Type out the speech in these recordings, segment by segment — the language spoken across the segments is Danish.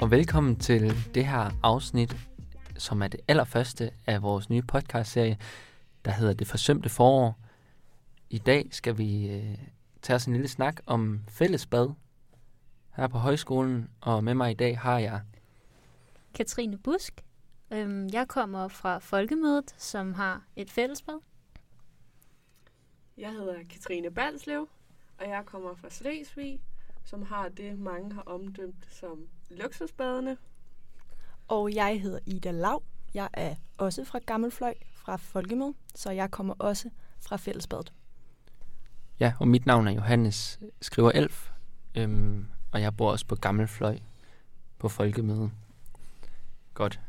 og velkommen til det her afsnit, som er det allerførste af vores nye podcastserie, der hedder Det Forsømte Forår. I dag skal vi øh, tage os en lille snak om fællesbad her på højskolen, og med mig i dag har jeg Katrine Busk. Øhm, jeg kommer fra Folkemødet, som har et fællesbad. Jeg hedder Katrine Balslev, og jeg kommer fra Slesvig, som har det, mange har omdømt som luksusbadene. Og jeg hedder Ida Lav. Jeg er også fra Gammelfløj, fra Folkemød, så jeg kommer også fra Fællesbadet. Ja, og mit navn er Johannes Skriver Elf, øhm, og jeg bor også på Gammelfløj på Folkemøde. Godt.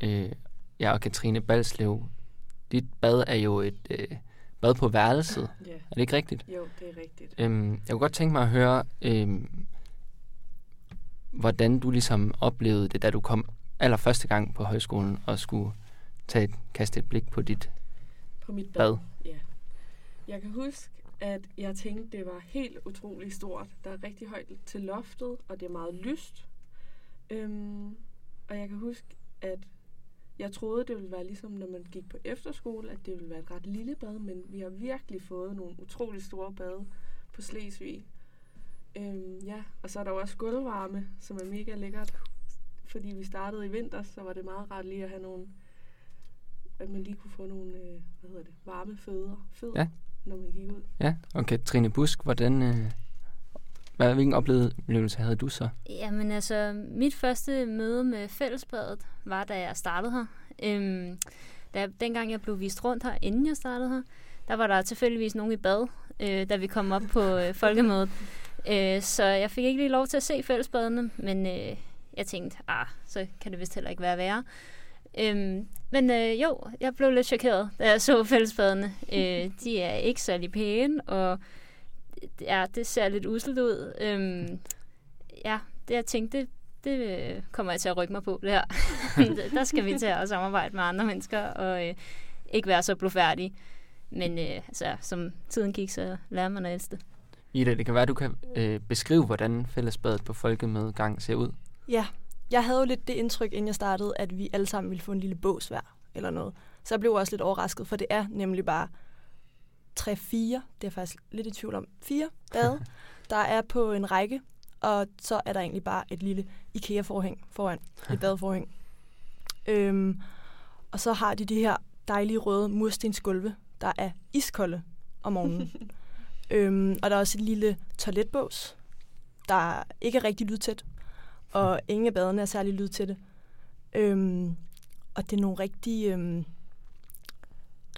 Øh, jeg og Katrine Balslev, dit bad er jo et øh, bad på værelset. Ja, Er det ikke rigtigt? jo, det er rigtigt. Øhm, jeg kunne godt tænke mig at høre, øhm, hvordan du ligesom oplevede det, da du kom allerførste gang på højskolen og skulle tage et, kaste et blik på dit På mit bad. bad. Ja. Jeg kan huske, at jeg tænkte, det var helt utroligt stort. Der er rigtig højt til loftet, og det er meget lyst. Øhm, og jeg kan huske, at jeg troede, det ville være ligesom, når man gik på efterskole, at det ville være et ret lille bad, men vi har virkelig fået nogle utrolig store bade på Slesvig. Øhm, ja, og så er der jo også gulvvarme, som er mega lækkert. Fordi vi startede i vinter, så var det meget rart lige at have nogle, at man lige kunne få nogle, øh, hvad hedder det, varme fødder, fødder Ja. når man gik ud. Ja, og Katrine Busk, hvordan, øh, hvad, hvilken oplevelse havde du så? Jamen altså, mit første møde med fællesbadet var, da jeg startede her. Øhm, da, dengang jeg blev vist rundt her, inden jeg startede her, der var der tilfældigvis nogen i bad, øh, da vi kom op på øh, folkemødet. Øh, så jeg fik ikke lige lov til at se fællesbadene, men øh, jeg tænkte, ah, så kan det vist heller ikke være værre. Øhm, men øh, jo, jeg blev lidt chokeret, da jeg så fællesbadene. Øh, de er ikke særlig pæne, og ja, det ser lidt uselt ud. Øhm, ja, det jeg tænkte, det, det øh, kommer jeg til at rykke mig på, det her. der skal vi til at samarbejde med andre mennesker, og øh, ikke være så blufærdige. Men øh, altså, som tiden gik, så lærer man at elske det. Ida, det kan være, du kan øh, beskrive, hvordan fællesbadet på folkemødegang ser ud. Ja, jeg havde jo lidt det indtryk, inden jeg startede, at vi alle sammen ville få en lille bås hver eller noget. Så jeg blev også lidt overrasket, for det er nemlig bare 3-4, det er jeg faktisk lidt i tvivl om, fire bade, der er på en række, og så er der egentlig bare et lille IKEA-forhæng foran, et badeforhæng. Øhm, og så har de de her dejlige røde murstensgulve, der er iskolde om morgenen. øhm, og der er også et lille toiletbås, der ikke er rigtig lydtæt, og ingen af badene er særlig lydtætte. Øhm, og det er nogle rigtig, øhm,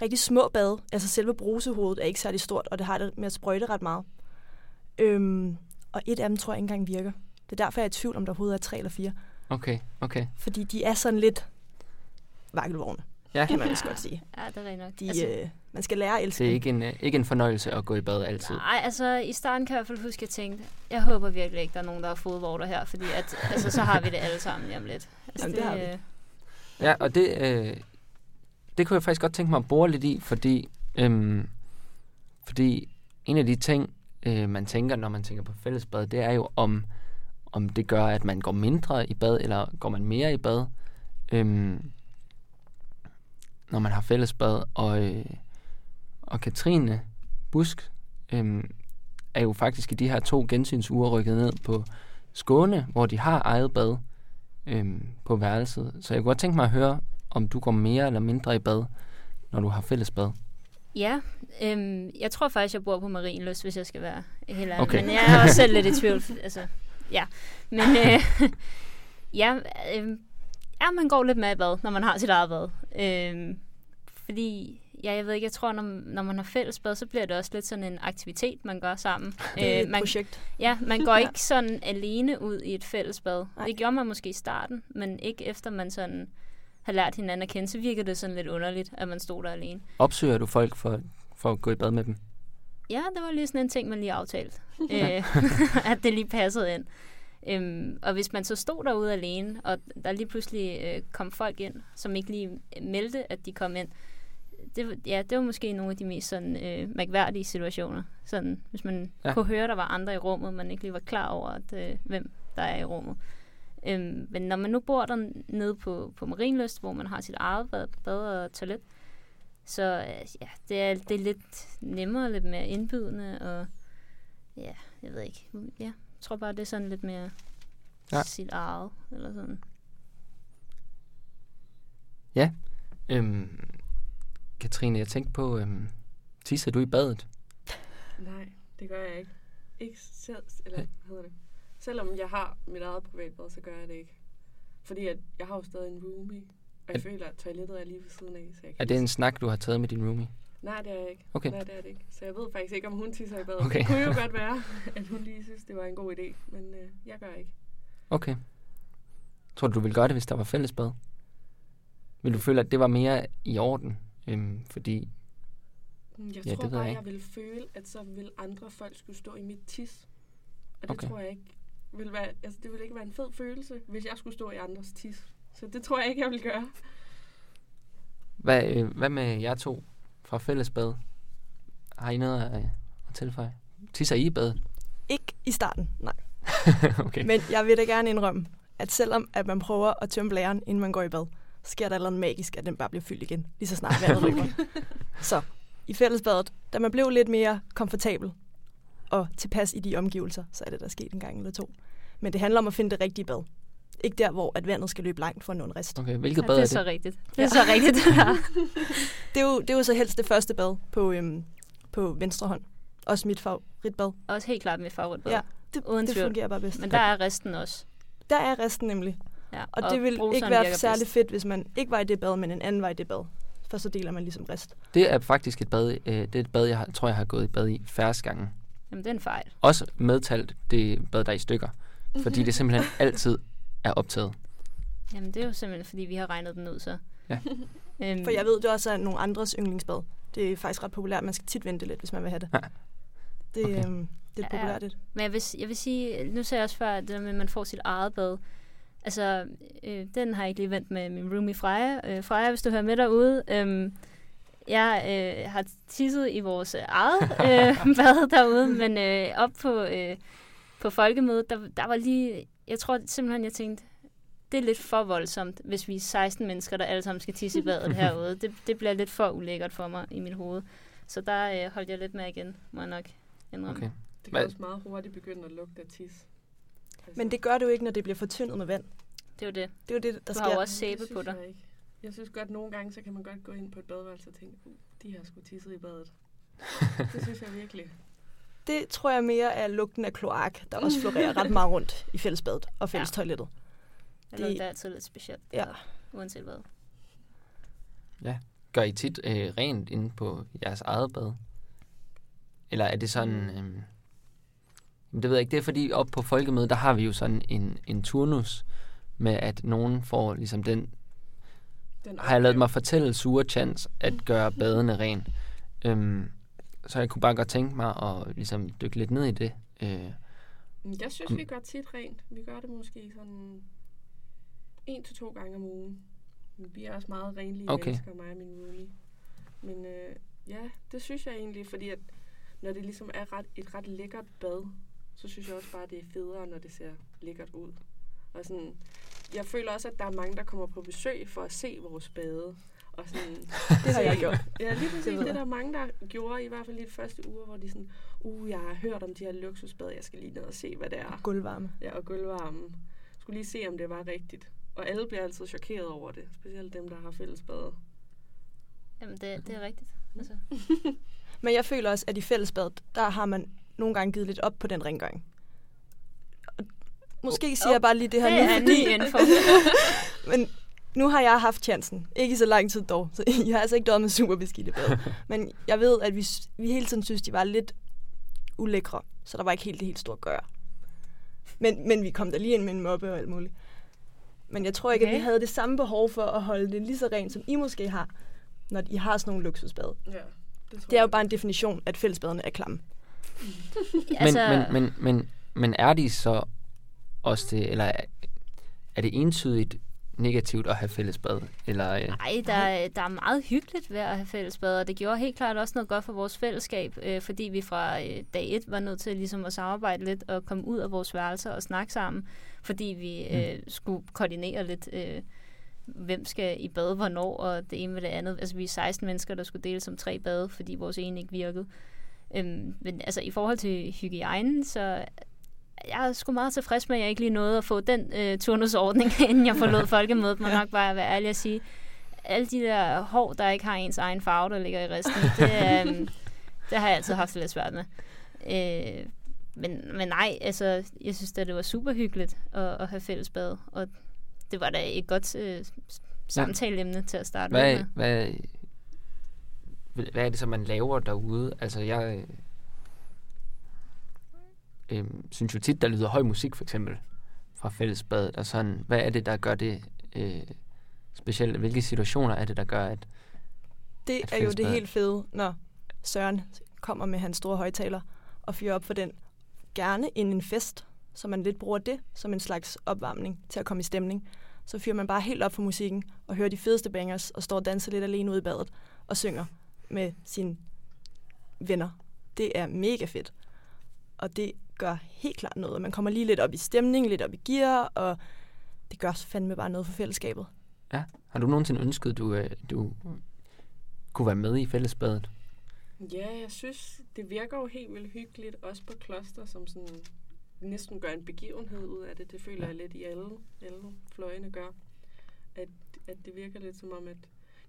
rigtig små bade. Altså selve brusehovedet er ikke særlig stort, og det har det med at sprøjte ret meget. Øhm, og et af dem tror jeg ikke engang virker. Det er derfor, jeg er i tvivl, om der overhovedet er tre eller fire. Okay, okay. Fordi de er sådan lidt vakkelvogne, Ja, kan man vist godt sige. Ja, det er nok. De, altså, øh, man skal lære at elske det er ikke en, øh, ikke en fornøjelse at gå i bad altid. Nej, altså i starten kan jeg i hvert fald huske, at jeg tænkte, jeg håber virkelig ikke, der er nogen, der har fodvorter her, fordi at, altså, så har vi det alle sammen lige om lidt. Altså, Jamen, det har vi. øh, Ja, og det, øh, det kunne jeg faktisk godt tænke mig at bore lidt i, fordi, øhm, fordi en af de ting, øh, man tænker, når man tænker på fællesbad, det er jo, om, om det gør, at man går mindre i bad, eller går man mere i bad, øhm, når man har fællesbad. Og, øh, og Katrine Busk øhm, er jo faktisk i de her to gensynsuger rykket ned på Skåne, hvor de har eget bad øhm, på værelset. Så jeg kunne godt tænke mig at høre, om du går mere eller mindre i bad, når du har fællesbad. Ja, øhm, jeg tror faktisk, jeg bor på Marienløs, hvis jeg skal være helt ærlig. Okay. Men jeg er også selv lidt i tvivl. Altså, ja. Men øh, ja, øh, ja, man går lidt med i bad, når man har sit eget bad. Øh, fordi, ja, jeg ved ikke, jeg tror, når, når man har fælles bad, så bliver det også lidt sådan en aktivitet, man gør sammen. Det er et Øh, man, projekt. ja, man går Ja. ikke sådan alene ud i et fælles bad. Nej. Det gjorde man måske i starten, men ikke efter man sådan har lært hinanden at kende, så virker det sådan lidt underligt, at man stod der alene. Opsøger du folk for, for at gå i bad med dem? Ja, det var lige sådan en ting, man lige aftalte. øh, at det lige passede ind. Øhm, og hvis man så stod derude alene, og der lige pludselig øh, kom folk ind, som ikke lige meldte, at de kom ind, det, ja, det var måske nogle af de mest sådan, øh, mærkværdige situationer. Sådan, hvis man Ja. kunne høre, der var andre i rummet, man ikke lige var klar over, at, øh, hvem der er i rummet. Øhm, men når man nu bor der nede på, på Marienlyst, hvor man har sit eget bad, bad og toilet, så øh, ja, det er, det er lidt nemmere, lidt mere indbydende, og ja, jeg ved ikke. Ja, jeg tror bare, det er sådan lidt mere Ja. ja. sit eget, eller sådan. Øhm, Katrine, jeg tænkte på, øhm, tisser du i badet? Nej, det gør jeg ikke. Ikke selv, eller hvad hedder det? Selvom jeg har mit eget privatbad, så gør jeg det ikke. Fordi at jeg har jo stadig en roomie, og jeg Er- føler, at toilettet er lige ved siden af, så jeg kan Er det en snak, du har taget med din roomie? Nej, det er jeg ikke. Okay. Nej, det er det ikke. Så jeg ved faktisk ikke, om hun tisser i badet. Okay. Det kunne jo godt være, at hun lige synes, det var en god idé, men øh, jeg gør ikke. Okay. Tror du, du ville gøre det, hvis der var fællesbad? Vil du føle, at det var mere i orden? Øhm, fordi, Mm, Jeg Ja, tror det bare, jeg jeg, ville føle, at så vil andre folk skulle stå i mit tis. Og det Okay. tror jeg ikke vil være, altså det ville ikke være en fed følelse, hvis jeg skulle stå i andres tis. Så det tror jeg ikke, jeg vil gøre. hvad, øh, hvad med jer to fra fællesbad? Har I noget at, at tilføje? Tisser I i badet? Ikke i starten, nej. okay. Men jeg vil da gerne indrømme, at selvom at man prøver at tømme blæren, inden man går i bad, så sker der noget magisk, at den bare bliver fyldt igen, lige så snart vandet rykker. Så i fællesbadet, da man blev lidt mere komfortabel og tilpas i de omgivelser, så er det der sket en gang eller to. Men det handler om at finde det rigtige bad. Ikke der, hvor at vandet skal løbe langt for at nå en rest. Okay, hvilket Ja, bad det er er det? så rigtigt. Det er så rigtigt, det der. Det er jo, det er jo så helst det første bad på, øhm, på venstre hånd. Også mit favoritbad. Også helt klart mit favoritbad. Ja, Det, Uden det tvivl. fungerer bare bedst. Men der er resten også. Der er resten nemlig. Ja. Og, det vil ikke være særlig bedst. fedt, hvis man ikke var i det bad, men en anden var i det bad. For så deler man ligesom rest. Det er faktisk et bad, øh, det er et bad, jeg har, tror, jeg har gået i bad i færrest gange. Jamen, det er en fejl. Også medtalt det bad, der er i stykker. Fordi det simpelthen altid er optaget. Jamen, det er jo simpelthen, fordi vi har regnet den ud, så. Ja. øhm, For jeg ved, det også er nogle andres yndlingsbad. Det er faktisk ret populært. Man skal tit vente lidt, hvis man vil have det. Ja. Det, Okay. øhm, det er Ja. populært. et. Men jeg vil, jeg vil sige, nu sagde jeg også før, at det der med, at man får sit eget bad. Altså, øh, den har jeg ikke lige vendt med min roomie Freja. Øh, Freja, hvis du hører med derude. Øh, jeg øh, har tisset i vores øh, eget øh, bad derude, men øh, op på, øh, på folkemødet, der, der var lige... Jeg tror simpelthen, jeg tænkte, det er lidt for voldsomt, hvis vi er 16 mennesker, der alle sammen skal tisse i badet herude. Det, det bliver lidt for ulækkert for mig i mit hoved. Så der øh, holdt jeg lidt med igen, må jeg nok indrømme. Okay. Det kan også meget hurtigt begynde at lugte af tis. Altså, Men det gør det jo ikke, når det bliver fortyndet med vand. Det er jo det. Det er jo det, der Du sker. har jo også sæbe på dig. Jeg, ikke. Jeg synes godt, at nogle gange, så kan man godt gå ind på et badeværelse og tænke, uh, de har sgu tisset i badet. det synes jeg virkelig. Det tror jeg mere er lugten af kloak, der også florerer ret meget rundt i fællesbadet og fællestoilettet. Det Det- lugter altid lidt specielt. Ja. Uanset hvad. Gør I tit øh, rent inde på jeres eget bad? Eller er det sådan... Jamen, det ved jeg ikke. Det er fordi, op på folkemødet, der har vi jo sådan en, en turnus med, at nogen får ligesom den... Den Har jeg lavet mig fortælle sure chance at gøre badene ren. Øhm, så jeg kunne bare godt tænke mig at ligesom dykke lidt ned i det. Øh, Jeg synes, Om- vi gør tit rent. Vi gør det måske sådan en til to gange om ugen. Vi er også meget renlige Okay. mennesker, mig og min roomie. Men øh, ja, det synes jeg egentlig, fordi at når det ligesom er ret, et ret lækkert bad, så synes jeg også bare, det er federe, når det ser lækkert ud. Og sådan, jeg føler også, at der er mange, der kommer på besøg for at se vores bade. Og sådan, Det har jeg gjort. Ja, lige præcis. Det, det er jeg. der mange, der gjorde, i hvert fald i de første uger, hvor de sådan, uh, jeg har hørt om de her luksusbad, jeg skal lige ned og se, hvad det er. Gulvvarme. Ja, og gulvvarmen. Skulle lige se, om det var rigtigt. Og alle bliver altid chokeret over det. Specielt dem, der har fællesbade. Jamen, det, det er rigtigt. Altså, Men jeg føler også, at i fællesbadet, der har man nogle gange givet lidt op på den rengøring. Måske siger jeg bare lige det her det nu, er en fordi info. Men nu har jeg haft chancen. Ikke i så lang tid dog. Så jeg har altså ikke døjet med super beskidte bad. Men jeg ved, at vi, vi hele tiden synes, de var lidt ulækre. Så der var ikke helt det helt store at gøre. Men, men vi kom der lige ind med en moppe og alt muligt. Men jeg tror ikke, okay. at vi havde det samme behov for at holde det lige så rent, som I måske har, når I har sådan nogle luksusbad. Ja, det, Det er jo bare en definition, at fællesbadene er klamme. altså, men, men, men, men, men er de så også det, eller er, det entydigt negativt at have fællesbad? Eller, øh, Nej, der, er- der er meget hyggeligt ved at have fællesbad, og det gjorde helt klart også noget godt for vores fællesskab, øh, fordi vi fra øh, dag et var nødt til ligesom at samarbejde lidt og komme ud af vores værelser og snakke sammen, fordi vi øh, skulle koordinere lidt, øh, hvem skal i bad hvornår, og det ene med det andet. Altså vi er 16 mennesker, der skulle dele som tre bade, fordi vores ene ikke virkede. Øhm, men altså i forhold til hygiejnen, så jeg er sgu meget tilfreds med, at jeg ikke lige nåede at få den øh, turnusordning, inden jeg forlod folkemødet, må nok bare være ærlig at sige. Alle de der hår, der ikke har ens egen farve, der ligger i resten, det, øh, det har jeg altid haft lidt svært med. Øh, men, men nej, altså, jeg synes da, det var super hyggeligt at, at have fællesbad, og det var da et godt øh, samtaleemne til at starte hvad, med. hvad, hvad er det så, man laver derude? Altså, jeg øh, synes jo tit, der lyder høj musik, for eksempel, fra fællesbadet. Og sådan, hvad er det, der gør det øh, specielt? Hvilke situationer er det, der gør, at... Det At er jo det helt fede, når Søren kommer med hans store højtaler og fyrer op for den. Gerne inden en fest, så man lidt bruger det som en slags opvarmning til at komme i stemning. Så fyrer man bare helt op for musikken og hører de fedeste bangers og står og danser lidt alene ude i badet og synger med sine venner. Det er mega fedt. Og det gør helt klart noget. og Man kommer lige lidt op i stemning, lidt op i gear, og det gør fandme bare noget for fællesskabet. Har du nogensinde ønsket, du, øh, du kunne være med i fællesbadet? Ja, jeg synes, det virker jo helt vildt hyggeligt, også på kloster, som sådan næsten gør en begivenhed ud af det. Det føler Ja. jeg lidt i alle, alle fløjene gør. At, at det virker lidt som om, at...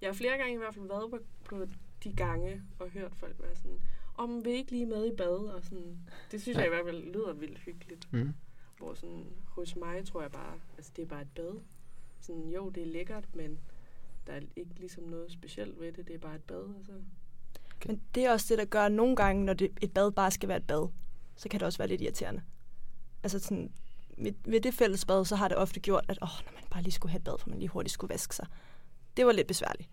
Jeg har flere gange i hvert fald været på, på de gange og hørt folk være sådan, om vi ikke lige med i bad, og sådan. Det synes Ja. jeg i hvert fald lyder vildt hyggeligt. Mm. Hvor sådan, hos mig tror jeg bare, altså det er bare et bad. Sådan, jo, det er lækkert, men der er ikke ligesom noget specielt ved det. Det er bare et bad, altså. Men det er også det, der gør at nogle gange, når det, et bad bare skal være et bad, så kan det også være lidt irriterende. Altså sådan, ved, ved det fælles bad, så har det ofte gjort, at åh, når man bare lige skulle have et bad, for man lige hurtigt skulle vaske sig. Det var lidt besværligt.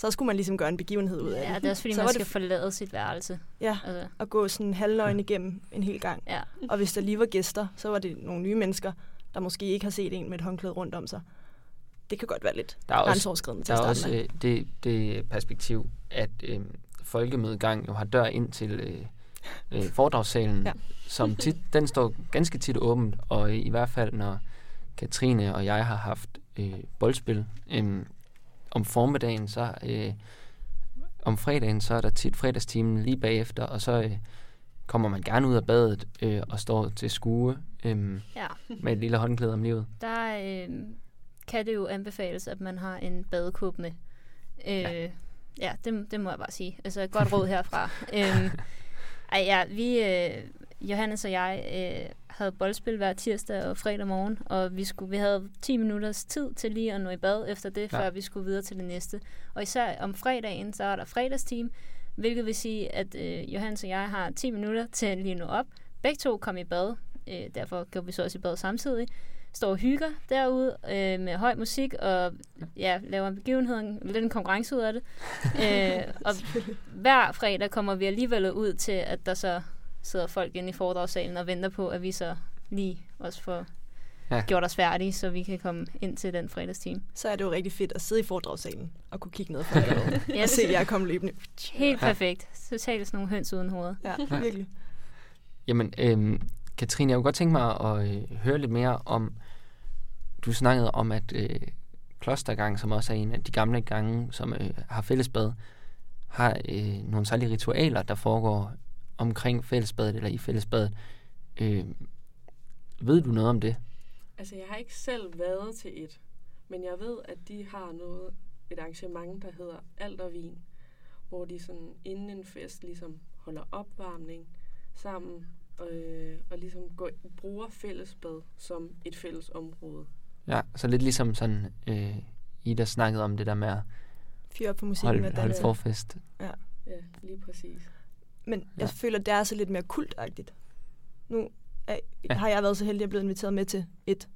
Så skulle man ligesom gøre en begivenhed ud af Ja, det. det er også fordi, så man var skal det forlade sit værelse. Ja, Altså, at gå sådan halvnøgen igennem en hel gang. ja. Og hvis der lige var gæster, så var det nogle nye mennesker, der måske ikke har set en med et håndklæde rundt om sig. Det kan godt være lidt Der er også, grænseoverskridende til der at er starte også øh, det, det perspektiv, at øh, folkemødegang jo har dør ind til øh, øh, foredragssalen, ja. Ja. som tit, den står ganske tit åbent, og i hvert fald når Katrine og jeg har haft øh, boldspil øh, om formiddagen, så øh, om fredagen, så er der tit fredagstimen lige bagefter, og så øh, kommer man gerne ud af badet øh, og står til skue øh, ja. med et lille håndklæde om livet. der øh, kan det jo anbefales, at man har en badekåb med. Øh, Ja. ja, det, det må jeg bare sige. Altså, et godt råd herfra. øhm, ej, ja, vi, øh, Johannes og jeg, øh, havde boldspil hver tirsdag og fredag morgen, og vi, skulle, vi havde 10 minutters tid til lige at nå i bad efter det, Ja. før vi skulle videre til det næste. Og især om fredagen, så er der fredagsteam, hvilket vil sige, at øh, Johannes og jeg har 10 minutter til at lige nå op. Begge to kom i bad, øh, derfor går vi så også i bad samtidig. Står og hygger derude øh, med høj musik og ja, laver en begivenhed, en, lidt en konkurrence ud af det. øh, og hver fredag kommer vi alligevel ud til, at der så sidder folk inde i foredragssalen og venter på, at vi så lige også får Ja. ja. gjort os færdige, så vi kan komme ind til den fredagsteam. Så er det jo rigtig fedt at sidde i foredragssalen og kunne kigge ned fra Ja, og se jer komme løbende. Helt Ja. perfekt. Totalt sådan nogle høns uden hoved. Ja, virkelig. Jamen, øhm, Katrine, jeg kunne godt tænke mig at øh, høre lidt mere om, du snakkede om, at øh, klostergang, som også er en af de gamle gange, som øh, har fællesbad, har øh, nogle særlige ritualer, der foregår omkring fællesbadet eller i fællesbadet. Øh, ved du noget om det? Altså, jeg har ikke selv været til et, men jeg ved, at de har noget, et arrangement, der hedder Aldervin, hvor de sådan inden en fest ligesom holder opvarmning sammen, øh, og ligesom går, bruger fællesbad som et fælles område. Ja, så lidt ligesom sådan, øh, Ida snakkede om det der med at Fyre op på musikken holde, og holde forfest. Ja, lige præcis. Men Ja. jeg føler, det er så lidt mere kultagtigt. Nu er, Ja. ja. har jeg været så heldig, at jeg er blevet inviteret med til et,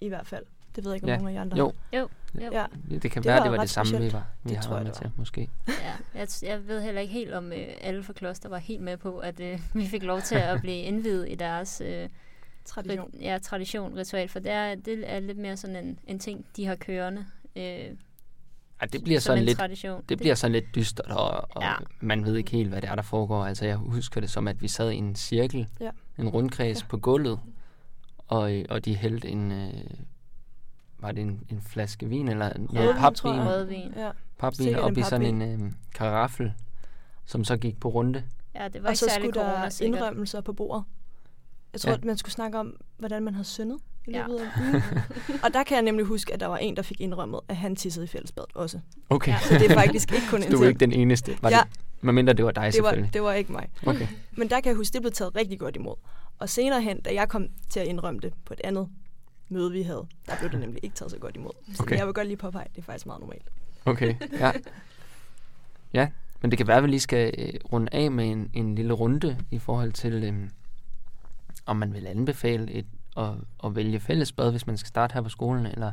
i hvert fald. Det ved jeg ikke, om Ja. nogen af jer andre Jo, har. Jo, Ja, det kan Det være, det var det samme, vi specielt. var, vi Det har tror været jeg, med til, måske. ja. Jeg, jeg ved heller ikke helt, om øh, alle fra kloster var helt med på, at øh, vi fik lov til at blive indvidet i deres øh, Tradition. ja, tradition, ritual, for det er, det er lidt mere sådan en, en ting, de har kørende. Øh, Ej, det bliver sådan en lidt, tradition. det bliver sådan lidt dystert, og, og Ja. man ved ikke helt, hvad det er, der foregår. Altså, jeg husker det som, at vi sad i en cirkel, Ja. en rundkreds Ja. på gulvet, og, og de hældte en, øh, var det en, en flaske vin, eller noget Rødvin, papvin, tror jeg. Ja. papvin op en i sådan en øh, karaffel, som så gik på runde. Ja, det var Og ikke så særlig skulle der indrømmelser på bordet. Jeg tror, Ja. at man skulle snakke om, hvordan man havde syndet i Ja. løbet af ugen. og der kan jeg nemlig huske, at der var en, der fik indrømmet, at han tissede i fællesbadet også. Okay, Ja. Så det er faktisk ikke kun en du er ikke den eneste. Var Ja. det, medmindre det var dig det var, det var ikke mig. Okay. Men der kan jeg huske, det blev taget rigtig godt imod. Og senere hen, da jeg kom til at indrømme det på et andet møde, vi havde, der blev det nemlig ikke taget så godt imod. Så Okay. jeg vil godt lige påpege, det er faktisk meget normalt. Okay, ja. Ja, men det kan være, at vi lige skal øh, runde af med en, en lille runde i forhold til, øh, om man vil anbefale et, at, at vælge fællesbad, hvis man skal starte her på skolen, eller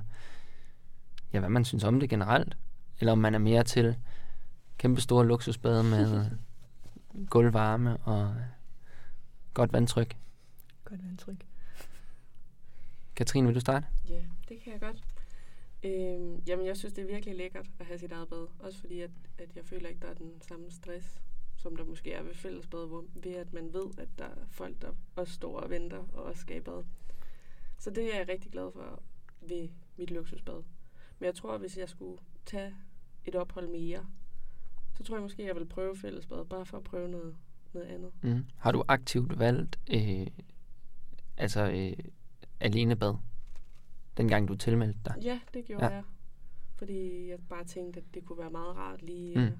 ja, hvad man synes om det generelt, eller om man er mere til kæmpe store luksusbade med gulvvarme og godt vandtryk. Godt vandtryk. Katrine, vil du starte? Ja, det kan jeg godt. Øhm, jamen, jeg synes, det er virkelig lækkert at have sit eget bad. Også fordi, at, at jeg føler ikke, der er den samme stress, som der måske er ved fællesbad, hvor, ved at man ved, at der er folk, der også står og venter og også skal i bad. Så det er jeg rigtig glad for ved mit luksusbad. Men jeg tror, at hvis jeg skulle tage et ophold mere, så tror jeg måske, jeg vil prøve fællesbad, bare for at prøve noget, noget andet. Mm. Har du aktivt valgt øh, altså øh, alenebad, dengang du tilmeldte dig? Ja, det gjorde Ja. jeg. Fordi jeg bare tænkte, at det kunne være meget rart lige mm.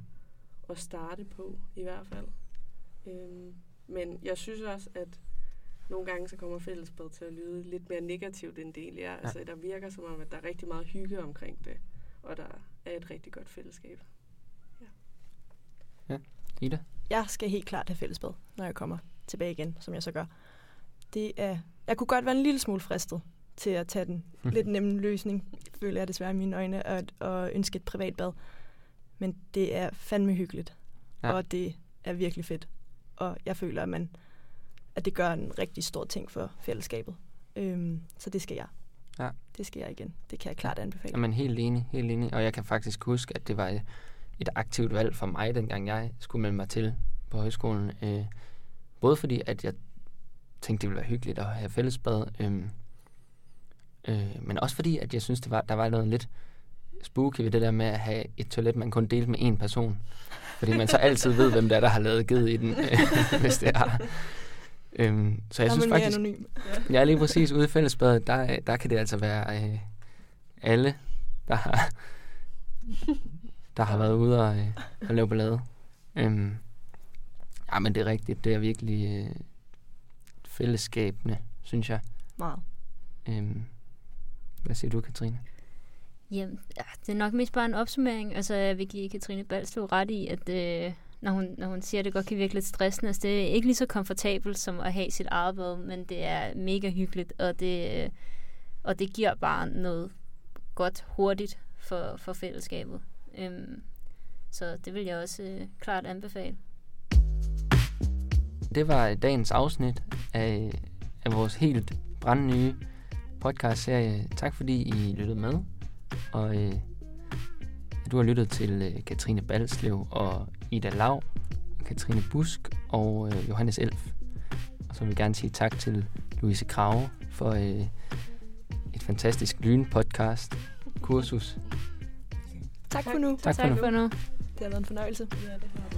at starte på, i hvert fald. Øhm, men jeg synes også, at nogle gange så kommer fællesbad til at lyde lidt mere negativt, end det egentlig er. Ja. Altså, der virker som om, at der er rigtig meget hygge omkring det, og der er et rigtig godt fællesskab. Ida? Jeg skal helt klart have fællesbad, når jeg kommer tilbage igen, som jeg så gør. Det er, jeg kunne godt være en lille smule fristet til at tage den Mhm. lidt nemme løsning, føler jeg desværre i mine øjne, at, at ønske et privat bad. Men det er fandme hyggeligt, Ja. ja. og det er virkelig fedt. Og jeg føler, at, man, at det gør en rigtig stor ting for fællesskabet. Øhm, så det skal jeg. Ja. Det skal jeg igen. Det kan jeg klart anbefale. Jamen helt enig, helt enig. Og jeg kan faktisk huske, at det var et, aktivt valg for mig, dengang jeg skulle melde mig til på højskolen. Øh, både fordi, at jeg tænkte, det ville være hyggeligt at have fællesbad, øh, øh, men også fordi, at jeg synes, det var, der var noget lidt spooky ved det der med at have et toilet, man kun delte med én person. Fordi man så altid ved, hvem det er, der har lavet ged i den, øh, hvis det er. Øhm, så jeg Der er synes faktisk, anonym. Ja, lige præcis. Ude i fællesbadet, der, der kan det altså være øh, alle, der har, der har været ude og, øh, og lave ballade. Øhm, ja, men det er rigtigt. Det er virkelig øh, fællesskabende, synes jeg. Meget. Øhm, hvad siger du, Katrine? Jamen, ja, det er nok mest bare en opsummering. Altså, jeg vil give Katrine Balslev ret i, at øh, når, hun, når hun siger, at det godt kan virke lidt stressende, altså, det er ikke lige så komfortabelt som at have sit eget bad, men det er mega hyggeligt, og det, øh, og det giver bare noget godt hurtigt for, for fællesskabet. Øhm, så det vil jeg også øh, klart anbefale. Det var dagens afsnit af, af vores helt brandnye podcast-serie. Tak fordi I lyttede med. Og øh, du har lyttet til øh, Katrine Balslev og Ida Lav, Katrine Busk og øh, Johannes Elf. Og så vil jeg gerne sige tak til Louise Krave for øh, et fantastisk lyn-podcast kursus. Tak for nu. Tak for tak nu. for nu. Det har været en fornøjelse. Ja, det har det.